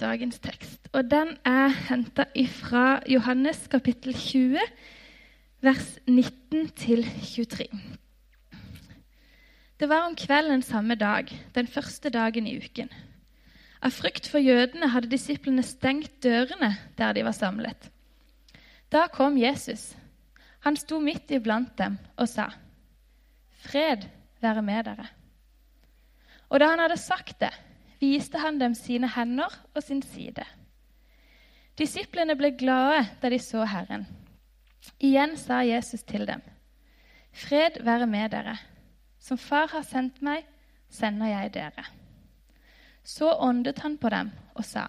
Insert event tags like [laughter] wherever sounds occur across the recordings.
dagens tekst. Og den er henta fra Johannes kapittel 20, vers 19 23. Det var om kvelden samme dag, den første dagen i uken. Av frykt for jødene hadde disiplene stengt dørene der de var samlet. Da kom Jesus. Han sto midt iblant dem og sa, 'Fred være med dere.' Og da han hadde sagt det, viste han dem sine hender og sin side. Disiplene ble glade da de så Herren. Igjen sa Jesus til dem, 'Fred være med dere.' Som Far har sendt meg, sender jeg dere. Så åndet han på dem og sa,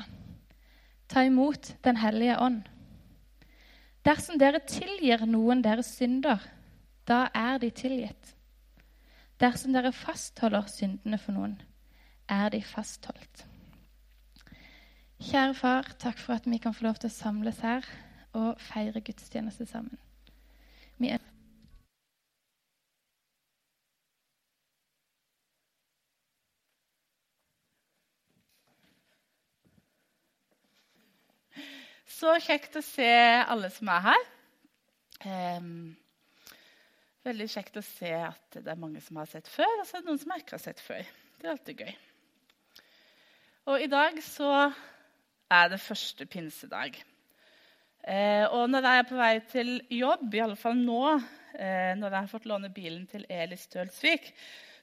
Ta imot Den hellige ånd. Dersom dere tilgir noen deres synder, da er de tilgitt. Dersom dere fastholder syndene for noen, er de fastholdt. Kjære far, takk for at vi kan få lov til å samles her og feire gudstjeneste sammen. Vi er Så kjekt å se alle som er her. Um, veldig kjekt å se at det er mange som har sett før, og så er det noen som ikke har sett før. Det er alltid gøy. Og i dag så er det første pinsedag. Eh, og når jeg er på vei til jobb, i alle fall nå, eh, når jeg har fått låne bilen til Eli Stølsvik,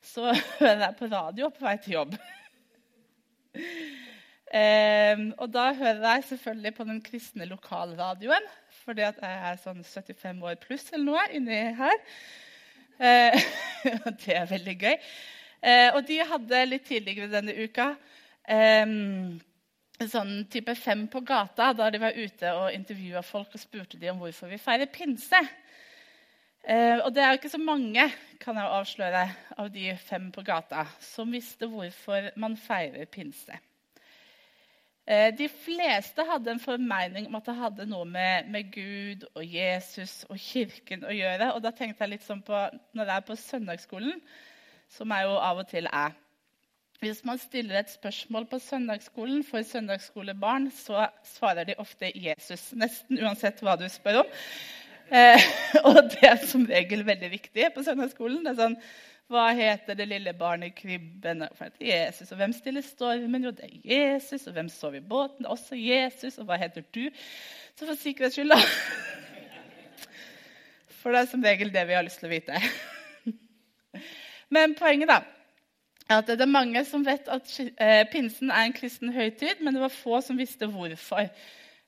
så [laughs] hører jeg på radio på vei til jobb. [laughs] eh, og da hører jeg selvfølgelig på den kristne lokalradioen, fordi at jeg er sånn 75 år pluss eller noe inni her. Eh, [laughs] det er veldig gøy. Eh, og de hadde litt tidligere denne uka sånn type Fem på gata, da de var ute og intervjua folk og spurte de om hvorfor vi feirer pinse. Uh, og det er jo ikke så mange kan jeg avsløre, av de fem på gata som visste hvorfor man feirer pinse. Uh, de fleste hadde en formening om at det hadde noe med, med, Gud og Jesus og kirken å gjøre. Og da tenkte jeg litt sånn på når jeg er på søndagsskolen, som jeg jo av og til er. Hvis man stiller et spørsmål på søndagsskolen for søndagsskolebarn, så svarer de ofte Jesus, nesten uansett hva du spør om. Eh, [laughs] og det er som regel veldig viktig på søndagsskolen. Det er sånn, Hva heter det lille barnet i krybben? Jesus. Og hvem stiller stormen? Jo, det er Jesus. Og hvem sover i båten? Også Jesus. Og hva heter du? Så for sikkerhets skyld, da. [laughs] For det er som regel det vi har lyst til å vite. [laughs] Men poenget, da at det er mange som vet at eh, pinsen er en kristen høytid, men det var få som visste hvorfor.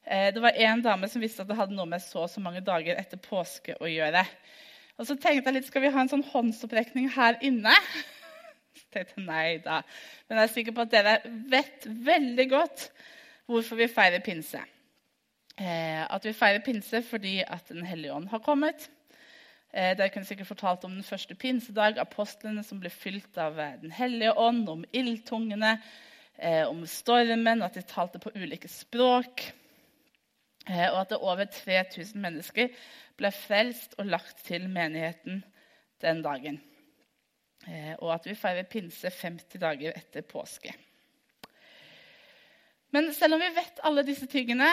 Eh, det var én dame som visste at det hadde noe med så og så mange dager etter påske å gjøre. Og så tenkte jeg litt, Skal vi ha en sånn håndsopprekning her inne? [laughs] Så tenkte jeg nei da. Men jeg er sikker på at dere vet veldig godt hvorfor vi feirer pinse. Eh, at vi feirer pinse fordi at Den hellige ånd har kommet. Eh, Dere kunne sikkert fortalt om den første pinsedag, apostlene som ble fylt av eh, Den hellige ånd, om ildtungene, eh, om stormen, at de talte på ulike språk. Og at det over 3000 mennesker ble frelst og lagt til menigheten den dagen. Og at vi feirer pinse 50 dager etter påske. Men selv om vi vet alle disse tingene,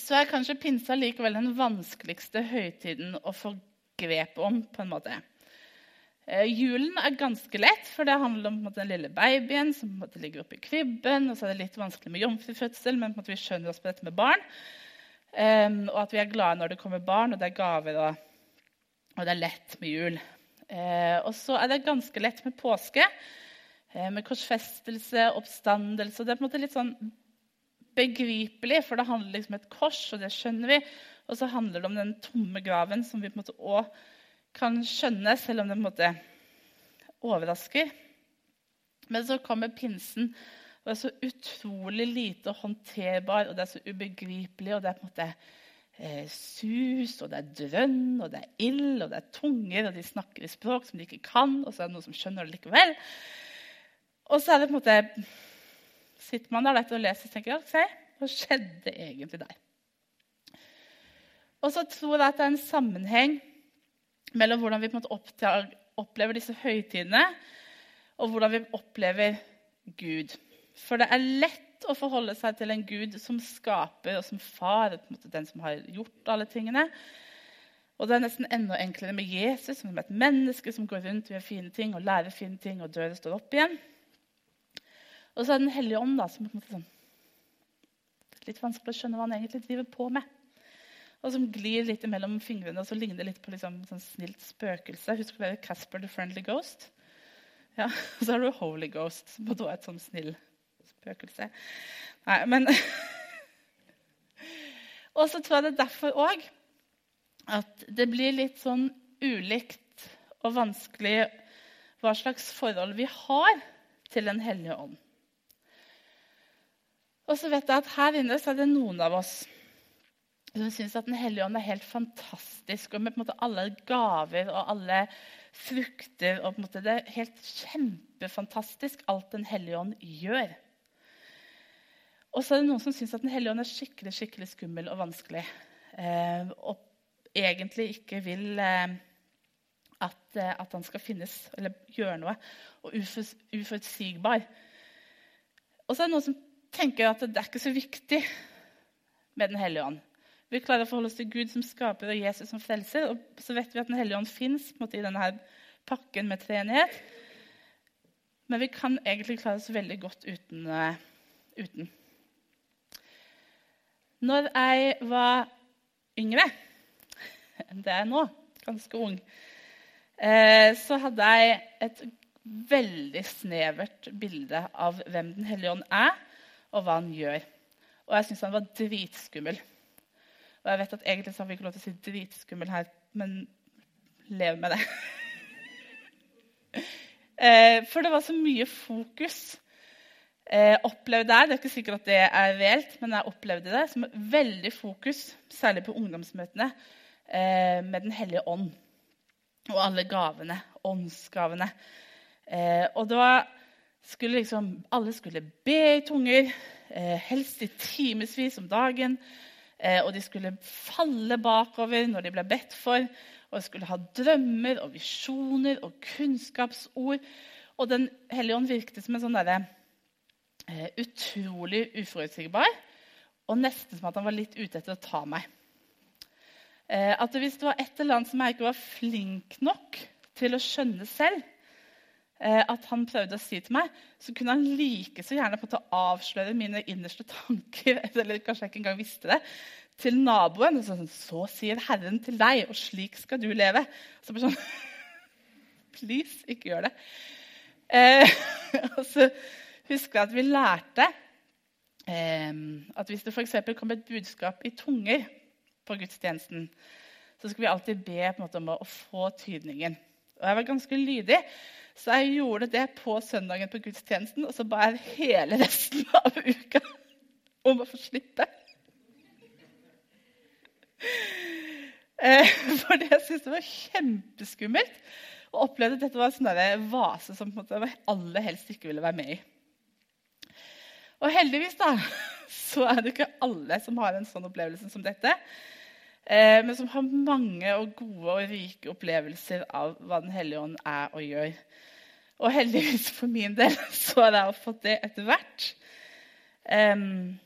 så er kanskje pinsa likevel den vanskeligste høytiden å få grep om. på en måte. Eh, julen er ganske lett, for det handler om måte, den lille babyen som måte, ligger oppi krybben. Og så er det litt vanskelig med jomfrufødsel, men måte, vi skjønner oss på dette med barn. Eh, og at vi er glade når det kommer barn, og det er gaver, og, og det er lett med jul. Eh, og så er det ganske lett med påske, uh, med korsfestelse, oppstandelse. og Det er på en måte litt sånn begripelig, for det handler liksom om et kors, og det skjønner vi. Og så handler det om den tomme graven, som vi på en måte òg kan skjønne, selv om det på en måte overrasker. Men så kommer pinsen, og det er så utrolig lite håndterbar, og det er så ubegripelig, og det er på en måte eh, sus, og det er drønn, og det er ild, og det er tunger, og de snakker i språk som de ikke kan, og så er det noen som skjønner det likevel. Og så er det på en måte sitter man der og leser og tenker Se, hva skjedde egentlig der? Og så tror jeg at det er en sammenheng mellom hvordan vi oppdager, opplever disse høytidene, og hvordan vi opplever Gud. For det er lett å forholde seg til en Gud som skaper og som far, den som har gjort alle tingene. Og det er nesten enda enklere med Jesus, som er et menneske som går rundt og gjør fine ting og lærer fine ting og dør og står opp igjen. Og så er det Den hellige ånd, da, som på en måte sånn, litt vanskelig å skjønne hva han egentlig driver på med. Og som glir litt mellom fingrene og så ligner det litt på liksom, sånn snilt spøkelse. Husker dere Casper the Friendly Ghost? Ja, Og [laughs] så har du Holy Ghost, som da er et sånn snill spøkelse. Nei, men [laughs] Og så tror jeg det er derfor òg at det blir litt sånn ulikt og vanskelig hva slags forhold vi har til Den hellige ånd. Og så vet jeg at her inne så er det noen av oss som syns at Den hellige ånd er helt fantastisk. Og med på en måte alle gaver og alle frukter. og på en måte Det er helt kjempefantastisk, alt Den hellige ånd gjør. Og så er det noen som syns at Den hellige ånd er skikkelig skikkelig skummel og vanskelig. Eh, og egentlig ikke vil eh, at, eh, at, han skal finnes eller gjøre noe. Og uforutsigbar. Og så er det noen som tenker at det er ikke så viktig med Den hellige ånd. Vi klarer å forholde oss til Gud som skaper og Jesus som frelser. Og så vet vi at Den hellige ånd fins i denne pakken med treenighet. Men vi kan egentlig klare oss veldig godt uten. Uh, uten. Når jeg var yngre [laughs] enn det jeg er nå, ganske ung, uh, så hadde jeg et veldig snevert bilde av hvem Den hellige ånd er, og hva han gjør. Og jeg syntes han var dritskummel. Og jeg vet at egentlig så har vi ikke lov til å si 'dritskummel' her, men lev med det. [laughs] Eh, for det var så mye fokus. Eh, opplevde jeg, Det er ikke sikkert at det er reelt, men jeg opplevde det som veldig fokus, særlig på ungdomsmøtene, eh, med Den hellige ånd. Og alle gavene. Åndsgavene. Og da skulle liksom Alle skulle be i tunger, helst i timevis om dagen. Eh, og de skulle falle bakover når de ble bedt for. Og de skulle ha drømmer og visjoner og kunnskapsord. Og Den hellige ånd virket som en sånn der, eh, utrolig uforutsigbar. Og nesten som at han var litt ute etter å ta meg. Uh, at Hvis det var et eller annet som jeg ikke var flink nok til å skjønne selv, at han prøvde å si til meg, så kunne han like så gjerne på å avsløre mine innerste tanker [laughs] eller kanskje jeg ikke engang visste det, til naboen. Sånn, så sier Herren til deg, og slik skal du leve. Så bare sånn [laughs] Please, ikke gjør det. Eh, [laughs] og så husker jeg at vi lærte eh, at hvis det f.eks. kom et budskap i tunger på gudstjenesten, så skulle vi alltid be måte, om å få tydningen. Og jeg var ganske lydig, så jeg gjorde det på søndagen på gudstjenesten. Og så ba jeg hele resten [laughs] av uka om å få slippe. For fordi jeg syntes det var kjempeskummelt. Og opplevde at dette var en sånn vase som jeg aller helst ikke ville være med i. Og heldigvis da, [laughs] så er det ikke alle som har en sånn opplevelse som dette. Eh, men som har mange og gode og rike opplevelser av hva Den hellige ånd er og gjør. Og heldigvis for min del [laughs] så har jeg fått det etter hvert. Um,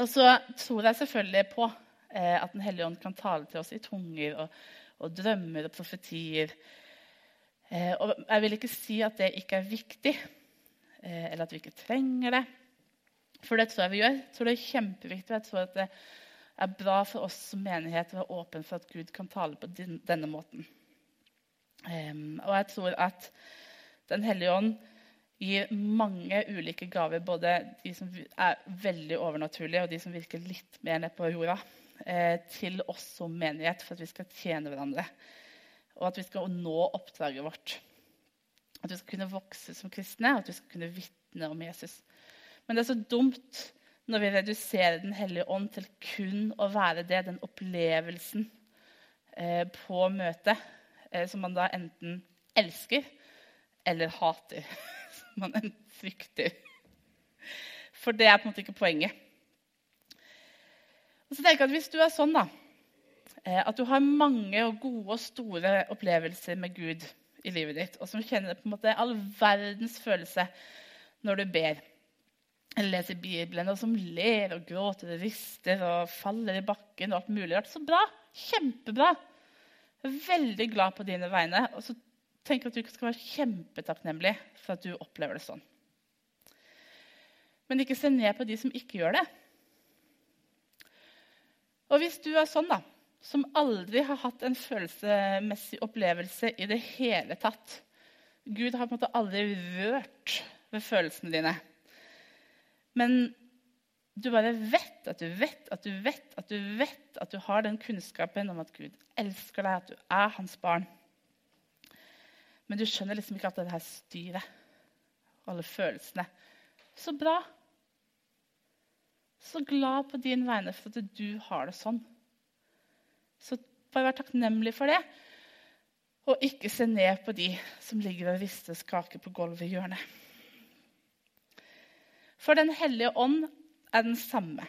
og så tror jeg selvfølgelig på eh, at Den hellige ånd kan tale til oss i tunger og, og drømmer og profetier. Eh, og jeg vil ikke si at det ikke er viktig, eh, eller at vi ikke trenger det. For det tror jeg vi gjør. Jeg tror det er kjempeviktig. Jeg tror at det er bra for oss som menighet å være åpen for at Gud kan tale på denne måten. Um, og jeg tror at Den hellige ånd gir mange ulike gaver, både de som er veldig overnaturlige, og de som virker litt mer ned på jorda, eh, til oss som menighet for at vi skal tjene hverandre. Og at vi skal nå oppdraget vårt. At vi skal kunne vokse som kristne, og at vi skal kunne vitne om Jesus. Men det er så dumt når vi reduserer Den hellige ånd til kun å være det, den opplevelsen eh, på møtet, eh, som man da enten elsker eller hater. [laughs] Som man enten frykter. For det er på en måte ikke poenget. Og så tenker jeg at Hvis du er sånn da, eh, at du har mange og gode og store opplevelser med Gud i livet ditt, og som kjenner på en måte all verdens følelse når du ber, eller leser Bibelen, og som ler og gråter og rister og faller i bakken. og alt mulig. Så bra. Kjempebra. Jeg er veldig glad på dine vegne. Og så tenker jeg at du skal være kjempetakknemlig for at du opplever det sånn. Men ikke se ned på de som ikke gjør det. Og hvis du er sånn, da, som aldri har hatt en følelsesmessig opplevelse i det hele tatt Gud har på en måte aldri rørt ved følelsene dine. Men du bare vet at du vet at du vet at du vet at du har den kunnskapen om at Gud elsker deg, at du er hans barn. Men du skjønner liksom ikke at det her styret, alle følelsene Så bra. Så glad på din vegne for at du har det sånn. Så bare vær takknemlig for det. Og ikke se ned på de som ligger og rister skake på gulvet i hjørnet. For Den hellige ånd er den samme.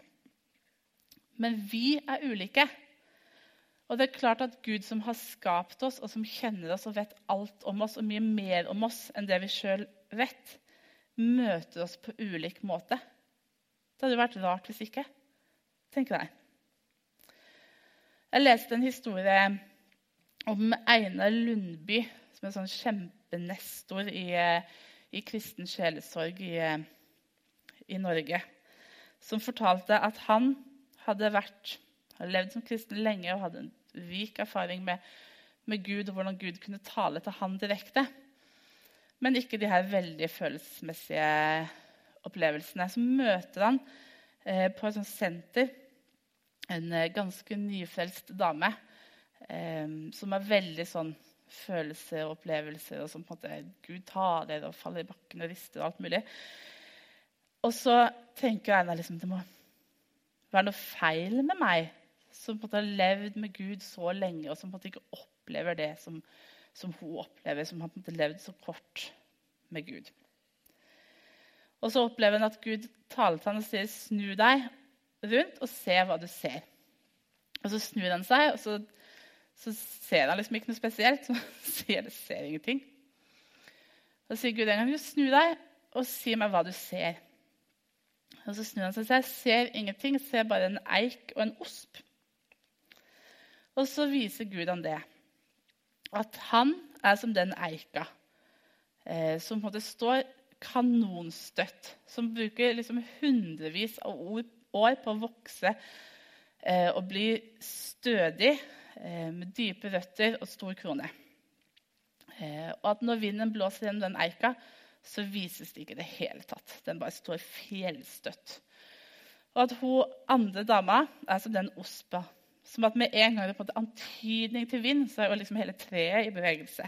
Men vi er ulike. Og det er klart at Gud som har skapt oss, og som kjenner oss og vet alt om oss, og mye mer om oss enn det vi sjøl vet, møter oss på ulik måte. Det hadde vært rart hvis ikke. tenker jeg. Jeg leste en historie om Einar Lundby, som er en sånn kjempenestor i, i kristen sjelesorg i, i Norge som fortalte at han hadde vært, hadde levd som kristen lenge og hadde en rik erfaring med, med, Gud og hvordan Gud kunne tale til han direkte. Men ikke de her veldig følelsesmessige opplevelsene. Så møter han eh, på et sånt senter en eh, ganske nyfrelst dame eh, som har veldig sånn følelser og opplevelser, og som på en måte Gud taler og faller i bakken og rister og alt mulig. Og så tenker Einar liksom, det må være noe feil med meg som på en måte har levd med Gud så lenge, og som på en måte ikke opplever det som, som hun opplever, som har på en måte levd så kort med Gud. Og så opplever han at Gud taler til ham og sier, 'Snu deg rundt og se hva du ser.' Og så snur han seg, og så, så ser han liksom ikke noe spesielt. [laughs] Så sier det ser ingenting. Så sier Gud en gang, 'Snu deg og si meg hva du ser.' Og så snur han seg sier, 'Jeg ser ingenting, jeg ser bare en eik og en osp.' Og så viser Gud han det. At han er som den eika eh, som på en måte står kanonstøtt. Som bruker liksom hundrevis av år på å vokse eh, og bli stødig eh, med dype røtter og stor krone. Eh, og at når vinden blåser gjennom den eika, så vises det ikke i det hele tatt. Den bare står fjellstøtt. Og at hun andre dama er som den ospa. Som at med en gang det er antydning til vind, så er jo liksom hele treet i bevegelse.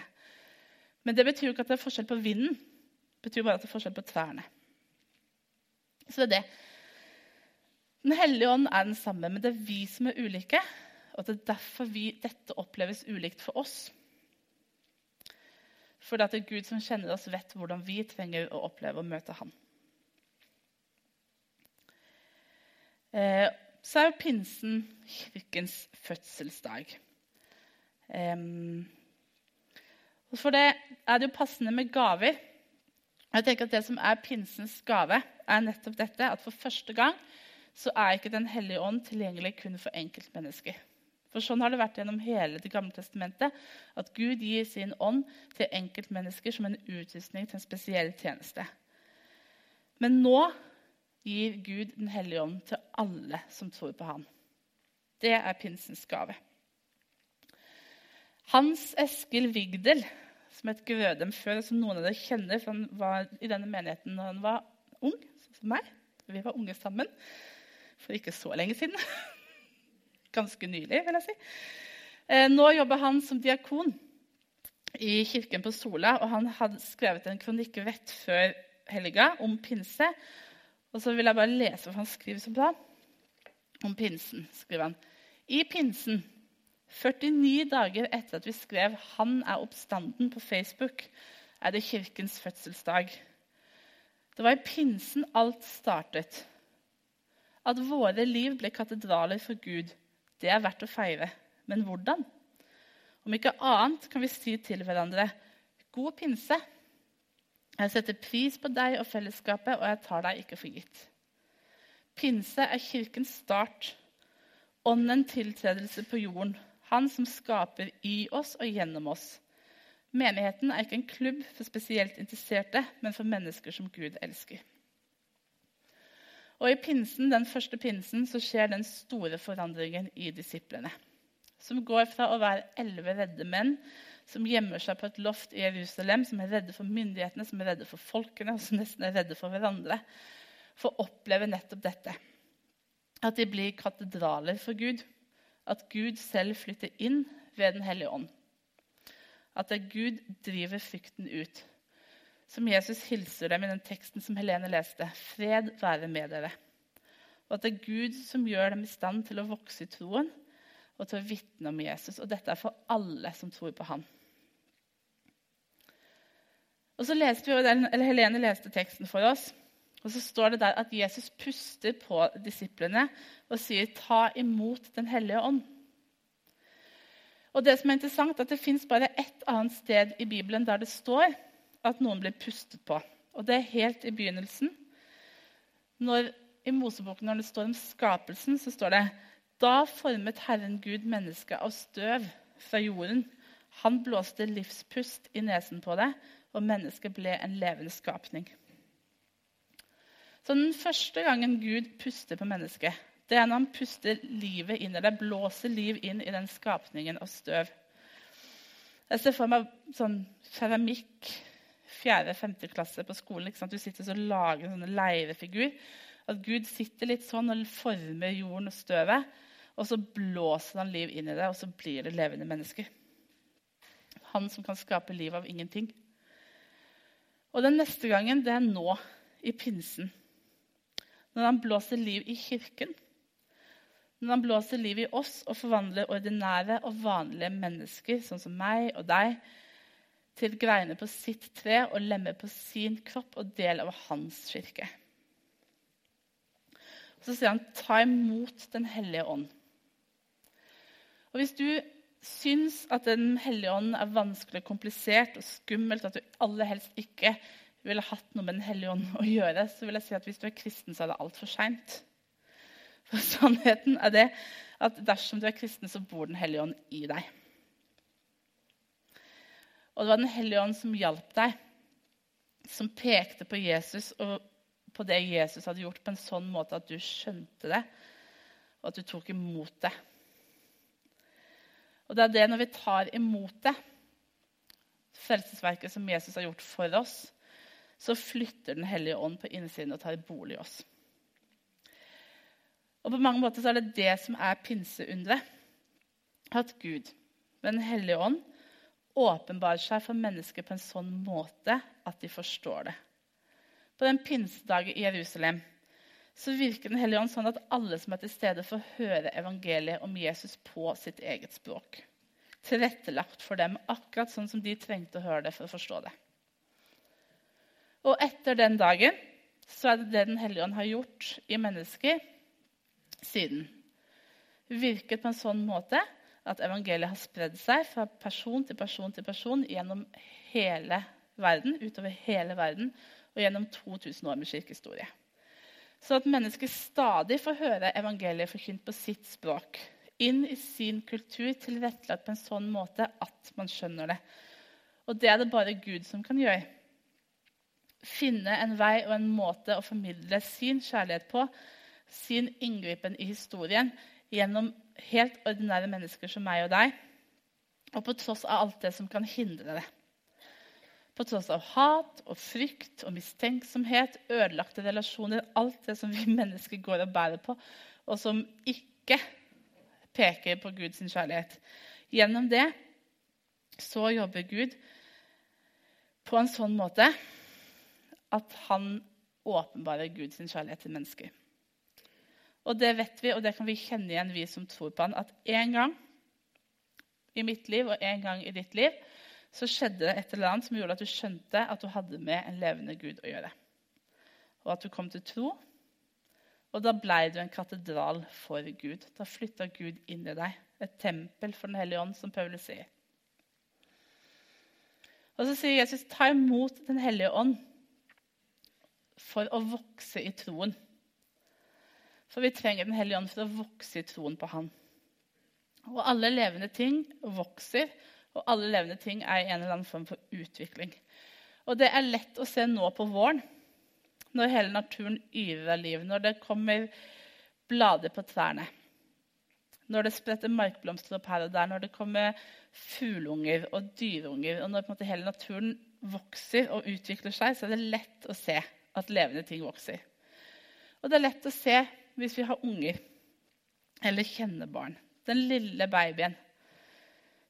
Men det betyr jo ikke at det er forskjell på vinden. Det betyr bare at det er forskjell på trærne. Så det er det. Den hellige ånd er den samme, men det er vi som er ulike. Og det er derfor vi, dette oppleves ulikt for oss. For det er Gud som kjenner oss, vet hvordan vi trenger å oppleve å møte ham. Eh, så er jo pinsen kirkens fødselsdag. for det er det jo passende med gaver. Jeg tenker at Det som er pinsens gave, er nettopp dette at for første gang så er ikke Den hellige ånd tilgjengelig kun for enkeltmennesker. For sånn har det vært gjennom hele Det gamle testamentet. At Gud gir sin ånd til enkeltmennesker som en utrustning til en spesiell tjeneste. Men nå gir Gud Den hellige ånd til alle som tror på ham. Det er pinsens gave. Hans Eskil Vigdel, som het Grødem før, som noen av dere kjenner, for han var i denne menigheten da han var ung, som meg. Vi var unge sammen for ikke så lenge siden. [laughs] ganske nylig, vil jeg si. Eh, nå jobber han som diakon i kirken på Sola, og han hadde skrevet en kronikk rett før helga om pinse. Og så vil jeg bare lese hva han skriver så bra om pinsen. skriver han. I pinsen, 49 dager etter at vi skrev 'Han er oppstanden' på Facebook, er det kirkens fødselsdag. Det var i pinsen alt startet. At våre liv ble katedraler for Gud det er verdt å feire. Men hvordan? Om ikke annet kan vi si til hverandre god pinse. Jeg setter pris på deg og fellesskapet, og jeg tar deg ikke for gitt. Pinse er kirkens start, ånden tiltredelse på jorden, han som skaper i oss og gjennom oss. Menigheten er ikke en klubb for spesielt interesserte, men for mennesker som Gud elsker. Og I pinsen, den første pinsen så skjer den store forandringen i disiplene. Som går fra å være elleve redde menn som gjemmer seg på et loft i Jerusalem, som er redde for myndighetene, som er redde for folkene og som nesten er redde for hverandre, for å oppleve nettopp dette. At de blir katedraler for Gud. At Gud selv flytter inn ved Den hellige ånd. At det er Gud driver frykten ut. Som Jesus hilser dem i den teksten som Helene leste. Fred være med dere. Og at det er Gud som gjør dem i stand til å vokse i troen og til å vitne om Jesus. Og dette er for alle som tror på ham. Og så leste vi, eller Helene leste teksten for oss. Og så står det der at Jesus puster på disiplene og sier, 'Ta imot Den hellige ånd'. Og Det som er interessant, er at det fins bare ett annet sted i Bibelen der det står at noen blir pustet på. Og det er helt i begynnelsen. Når, I Moseboken når det står om skapelsen, så står det da formet Herren Gud mennesket av støv fra jorden. Han blåste livspust i nesen på det, og mennesket ble en levende skapning. Så Den første gangen Gud puster på mennesket, det er når han puster livet inn i det, blåser liv inn i den skapningen av støv. Jeg ser for meg sånn keramikk fjerde-femte klasse på skolen. Du sitter og lager en sånn leirefigur. At Gud sitter litt sånn og former jorden og støvet. Og så blåser han liv inn i det, og så blir det levende mennesker. Han som kan skape liv av ingenting. Og den neste gangen, det er nå, i pinsen. Når han blåser liv i kirken. Når han blåser liv i oss og forvandler ordinære og vanlige mennesker, sånn som meg og deg, til greiene på sitt tre og lemmer på sin kropp og del av hans kirke. Så sier han, 'Ta imot Den hellige ånd'. Og Hvis du syns at Den hellige ånd er vanskelig, komplisert og skummelt, at du aller helst ikke ville hatt noe med Den hellige ånd å gjøre, så vil jeg si at hvis du er kristen, så er det altfor seint. For sannheten er det at dersom du er kristen, så bor Den hellige ånd i deg. Og det var Den hellige ånd som hjalp deg, som pekte på Jesus og på det Jesus hadde gjort, på en sånn måte at du skjønte det, og at du tok imot det. Og det er det når vi tar imot det, frelsesverket som Jesus har gjort for oss, så flytter Den hellige ånd på innsiden og tar bolig i oss. Og På mange måter så er det det som er pinseunderet. At Gud, med Den hellige ånd, åpenbarer seg for mennesker på en sånn måte at de forstår det. På den pinsedagen i Jerusalem så virker Den hellige ånd sånn at alle som er til stede, får høre evangeliet om Jesus på sitt eget språk. Tilrettelagt for dem, akkurat sånn som de trengte å høre det for å forstå det. Og etter den dagen så er det det Den hellige ånd har gjort i mennesker siden. Virket på en sånn måte at evangeliet har spredd seg fra person til person til person gjennom hele verden, utover hele verden, og gjennom 2000 år med kirkehistorie. Så at mennesker stadig får høre evangeliet forkynt på sitt språk. Inn i sin kultur, tilrettelagt på en sånn måte at man skjønner det. Og det er det bare Gud som kan gjøre. Finne en vei og en måte å formidle sin kjærlighet på, sin inngripen i historien, gjennom helt ordinære mennesker som meg og deg. Og på tross av alt det som kan hindre det. På tross av hat og frykt og mistenksomhet, ødelagte relasjoner, alt det som vi [laughs] mennesker går og bærer på, og som ikke peker på Guds kjærlighet. Gjennom det så jobber Gud på en sånn måte at han åpenbarer Guds kjærlighet til mennesker. Og det vet vi, og det kan vi kjenne igjen, vi som tror på han, at en gang i mitt liv og en gang i ditt liv så skjedde det et eller annet som gjorde at du skjønte at du hadde med en levende Gud å gjøre. Og at du kom til tro. Og da blei du en katedral for Gud. Da flytta Gud inn i deg. Et tempel for Den hellige ånd, som Paulus sier. Og så sier Jesus, 'Ta imot Den hellige ånd' for å vokse i troen. For vi trenger Den hellige ånd for å vokse i troen på Han. Og alle levende ting vokser, og alle levende ting er i en eller annen form for utvikling. Og det er lett å se nå på våren, når hele naturen yrer av liv, når det kommer blader på trærne, når det spretter markblomster opp her og der, når det kommer fugleunger og dyreunger, og når hele naturen vokser og utvikler seg, så er det lett å se at levende ting vokser. Og det er lett å se hvis vi har unger eller kjenner barn. Den lille babyen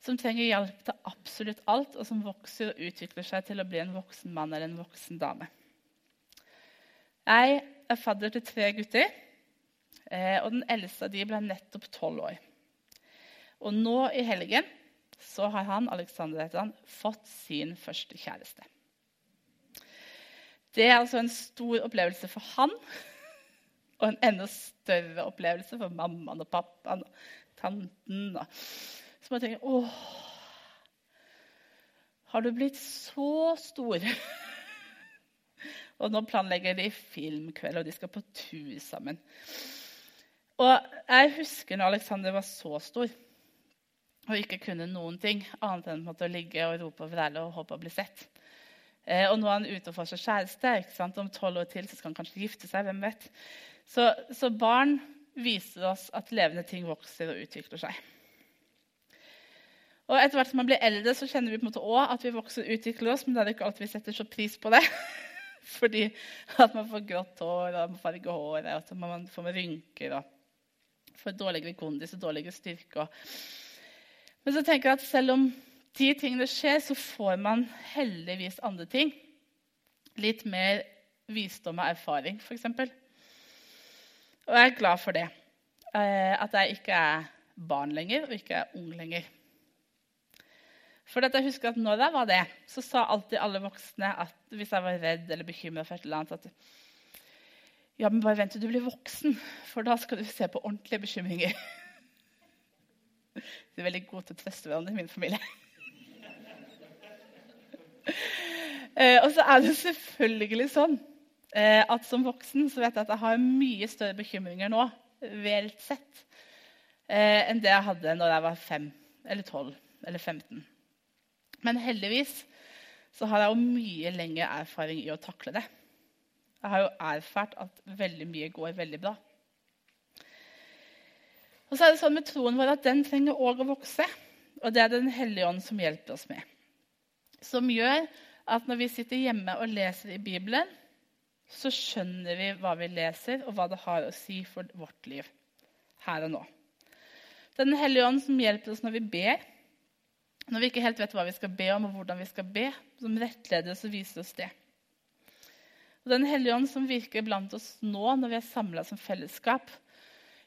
som trenger hjelp til absolutt alt, og som vokser og utvikler seg til å bli en voksen mann eller en voksen dame. Jeg er fadder til tre gutter, eh, og den eldste av de ble nettopp tolv år. Og nå i helgen så har han Alexander heter han, fått sin første kjæreste. Det er altså en stor opplevelse for han, og en enda større opplevelse for mammaen og pappaen og tanten. Og så må jeg tenke Åh, har du blitt så stor? [laughs] og nå planlegger de filmkveld, og de skal på tur sammen. Og jeg husker når Alexander var så stor og ikke kunne noen ting annet enn å ligge og rope og vræle og håpe å bli sett. Eh, og nå er han ute og får seg kjæreste. Om tolv år til så skal han kanskje gifte seg. hvem vet. Så, så barn viser oss at levende ting vokser og utvikler seg. Og etter hvert som man blir eldre, så kjenner vi på en måte også at vi vokser og utvikler oss, men det er ikke alltid vi setter så pris på det. [laughs] Fordi at man får grått hår, og man farger håret, og at man får rynker og får dårligere kondis og dårligere styrke. Men så tenker jeg at selv om de tingene skjer, så får man heldigvis andre ting. Litt mer visdom og erfaring, f.eks. Og jeg er glad for det. Eh, at jeg ikke er barn lenger og ikke er ung lenger. For jeg husker at når jeg var det, så sa alltid alle voksne at hvis jeg var redd eller bekymra for et eller annet, at ja, men bare vent til du blir voksen, for da skal du se på ordentlige bekymringer. De er veldig gode til å trøste hverandre i min familie. Eh, og så er det selvfølgelig sånn at som voksen så vet jeg at jeg har mye større bekymringer nå reelt sett eh, enn det jeg hadde når jeg var 5 eller 12 eller 15. Men heldigvis så har jeg jo mye lengre erfaring i å takle det. Jeg har jo erfart at veldig mye går veldig bra. Og så er det sånn med troen vår at den trenger òg å vokse. Og det er Den hellige ånd som hjelper oss med. Som gjør at når vi sitter hjemme og leser i Bibelen, så skjønner vi hva vi leser, og hva det har å si for vårt liv her og nå. Den hellige ånd som hjelper oss når vi ber, når vi ikke helt vet hva vi skal be om, og hvordan vi skal be, som rettleder oss og viser oss det. Og Den hellige ånd som virker blant oss nå når vi er samla som fellesskap,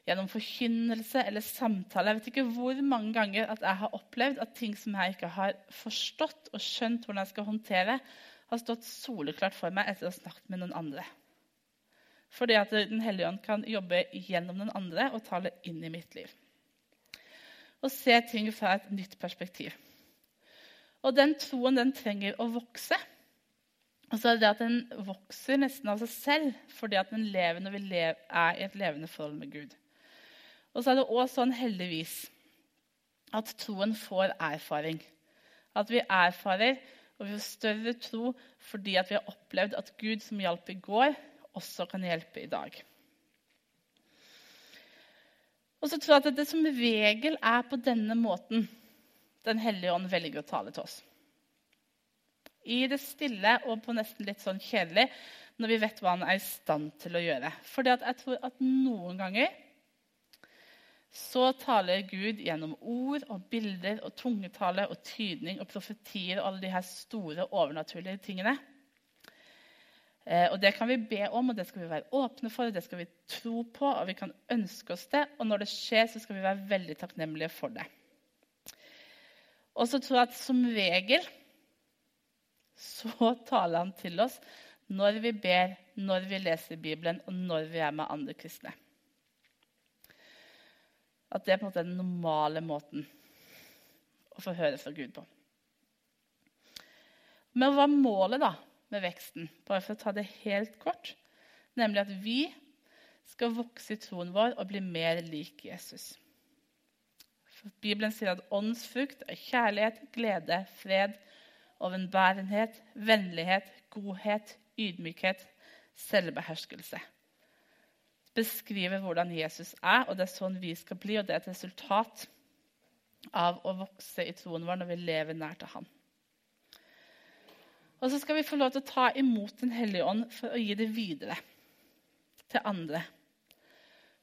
gjennom forkynnelse eller samtale. Jeg vet ikke hvor mange ganger at jeg har opplevd at ting som jeg ikke har forstått og skjønt hvordan jeg skal håndtere, har stått soleklart for meg etter å ha snakket med noen andre. Fordi at Den hellige ånd kan jobbe gjennom den andre og tale inn i mitt liv. Og se ting fra et nytt perspektiv. Og den troen den trenger å vokse. Og så er det det at den vokser nesten av seg selv fordi at den lever når vi er i et levende forhold med Gud. Og så er det òg sånn, heldigvis, at troen får erfaring. At vi erfarer og vi får større tro fordi vi har opplevd at Gud som hjalp i går, også kan hjelpe i dag. Og så tror jeg at det som regel er på denne måten Den hellige ånd velger å tale til oss. I det stille og på nesten litt sånn kjedelig når vi vet hva han er i stand til å gjøre. Fordi jeg tror at noen ganger så taler Gud gjennom ord og bilder og tungetale og tydning og profetier og alle de her store, overnaturlige tingene. Eh, og Det kan vi be om, og det skal vi være åpne for, og det skal vi tro på, og vi kan ønske oss det. Og når det skjer, så skal vi være veldig takknemlige for det. Og så tror jeg at som regel så taler han til oss når vi ber, når vi leser Bibelen, og når vi er med andre kristne. At det er på en måte den normale måten å få høre fra Gud på. Men hva er målet da med veksten? Bare for å ta det helt kort. Nemlig at vi skal vokse i troen vår og bli mer lik Jesus. For Bibelen sier at åndsfrukt er kjærlighet, glede, fred, overbærenhet, vennlighet, godhet, ydmykhet, selvbeherskelse. Beskriver hvordan Jesus er, og det er sånn vi skal bli. Og det er et resultat av å vokse i troen vår når vi lever nær til Han. Og så skal vi få lov til å ta imot Den hellige ånd for å gi det videre til andre.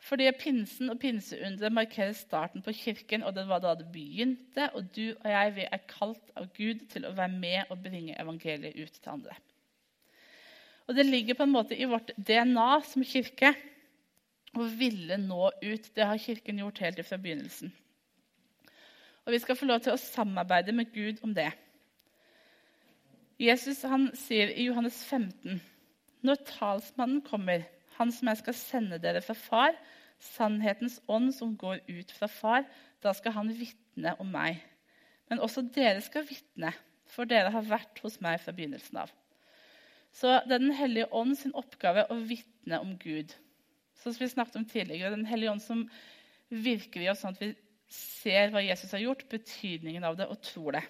Fordi pinsen og pinseunderet markerer starten på kirken, og det var da det begynte. Og du og jeg vi er kalt av Gud til å være med og bringe evangeliet ut til andre. Og Det ligger på en måte i vårt DNA som kirke å ville nå ut. Det har Kirken gjort helt fra begynnelsen. Og Vi skal få lov til å samarbeide med Gud om det. Jesus han sier i Johannes 15.: Når talsmannen kommer, han som jeg skal sende dere fra far, sannhetens ånd som går ut fra far, da skal han vitne om meg. Men også dere skal vitne, for dere har vært hos meg fra begynnelsen av. Så det er Den hellige ånd sin oppgave å vitne om Gud. Sånn som vi snakket om tidligere, Den hellige ånd som virker i oss sånn at vi ser hva Jesus har gjort, betydningen av det, og tror det.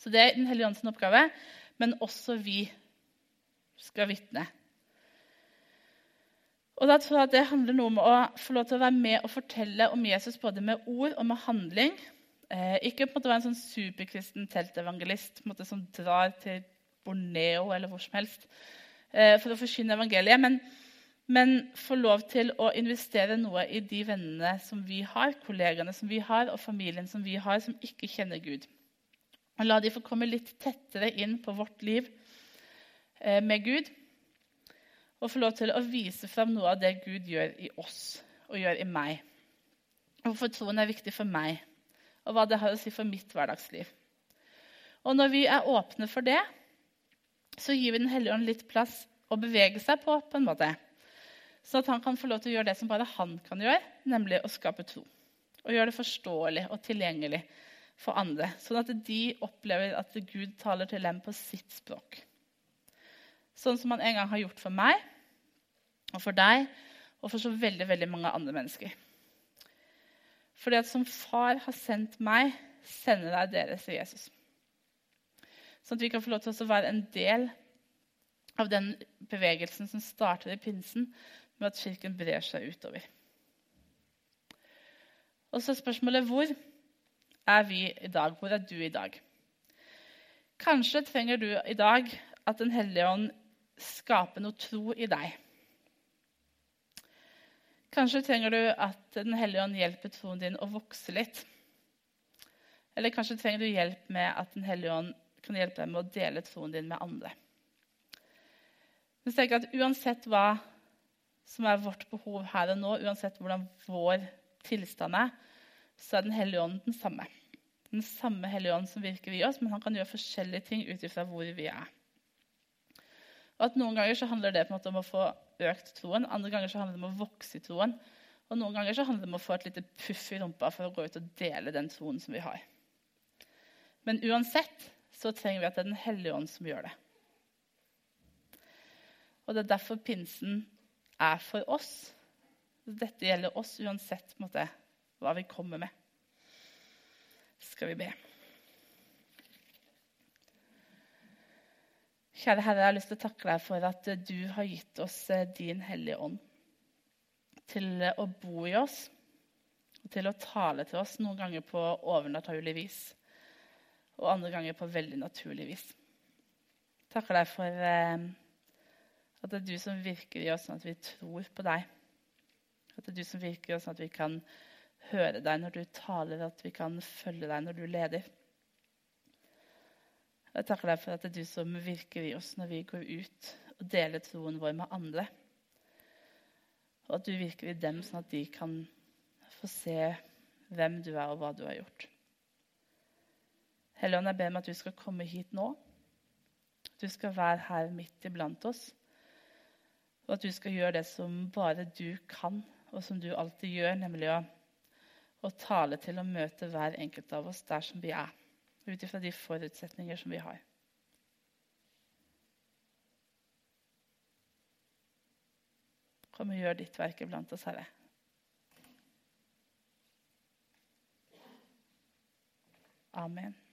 Så det er Den hellige ånds oppgave, men også vi skal vitne. Og da tror jeg at Det handler noe om å få lov til å være med og fortelle om Jesus både med ord og med handling. Eh, ikke på en måte være en sånn superkristen teltevangelist på en måte, som drar til Borneo eller hvor som helst eh, for å forkynne evangeliet. Men, men få lov til å investere noe i de vennene som vi har, kollegaene som vi har, og familien som vi har, som ikke kjenner Gud. Og La de få komme litt tettere inn på vårt liv eh, med Gud og få lov til å vise fram noe av det Gud gjør i oss og gjør i meg. Hvorfor troen er viktig for meg, og hva det har å si for mitt hverdagsliv. Og når vi er åpne for det, så gir vi Den hellige ånd litt plass å bevege seg på, på en måte. Så at han kan få lov til å gjøre det som bare han kan gjøre, nemlig å skape tro. Og gjøre det forståelig og tilgjengelig for andre, sånn at de opplever at Gud taler til dem på sitt språk. Sånn som han en gang har gjort for meg, og for deg og for så veldig, veldig mange andre mennesker. Fordi at som far har sendt meg, sender jeg dere, sier Jesus. Sånn at vi kan få lov til å være en del av den bevegelsen som starter i pinsen, med at kirken brer seg utover. Og så er spørsmålet hvor er vi i dag? Hvor er du i dag? Kanskje trenger du i dag at Den hellige ånd skaper noe tro i deg. Kanskje trenger du at Den hellige ånd hjelper troen din å vokse litt. Eller kanskje trenger du hjelp med at Den hellige ånd kan hjelpe deg med å dele troen din med andre. Men tenker jeg at Uansett hva som er vårt behov her og nå, uansett hvordan vår tilstand er, så er Den hellige ånd den samme. Den samme Hellige ånd som virker i oss, men han kan gjøre forskjellige ting ut ifra hvor vi er. Og at Noen ganger så handler det på en måte om å få økt troen, andre ganger så handler det om å vokse i troen. Og noen ganger så handler det om å få et lite puff i rumpa for å gå ut og dele den troen som vi har. Men uansett så trenger vi at det er Den hellige ånd som gjør det. Og det er derfor pinsen er for oss. Dette gjelder oss uansett måte, hva vi kommer med. Skal vi be. Kjære Herre, jeg har lyst til å takke deg for at du har gitt oss eh, din Hellige Ånd til eh, å bo i oss og til å tale til oss, noen ganger på overnaturlig vis og andre ganger på veldig naturlig vis. Takker deg for eh, at det er du som virker i oss, sånn at vi tror på deg. At det er du som virker i oss, sånn at vi kan høre deg når du taler, at vi kan følge deg når du leder. Jeg takker deg for at det er du som virker i oss når vi går ut og deler troen vår med andre. Og at du virker i dem, sånn at de kan få se hvem du er, og hva du har gjort. Helligånd, jeg ber om at du skal komme hit nå. Du skal være her midt iblant oss. Og at du skal gjøre det som bare du kan, og som du alltid gjør, nemlig å, å tale til og møte hver enkelt av oss der som vi er, ut ifra de forutsetninger som vi har. Kom og gjør ditt verk iblant oss, Herre. Amen.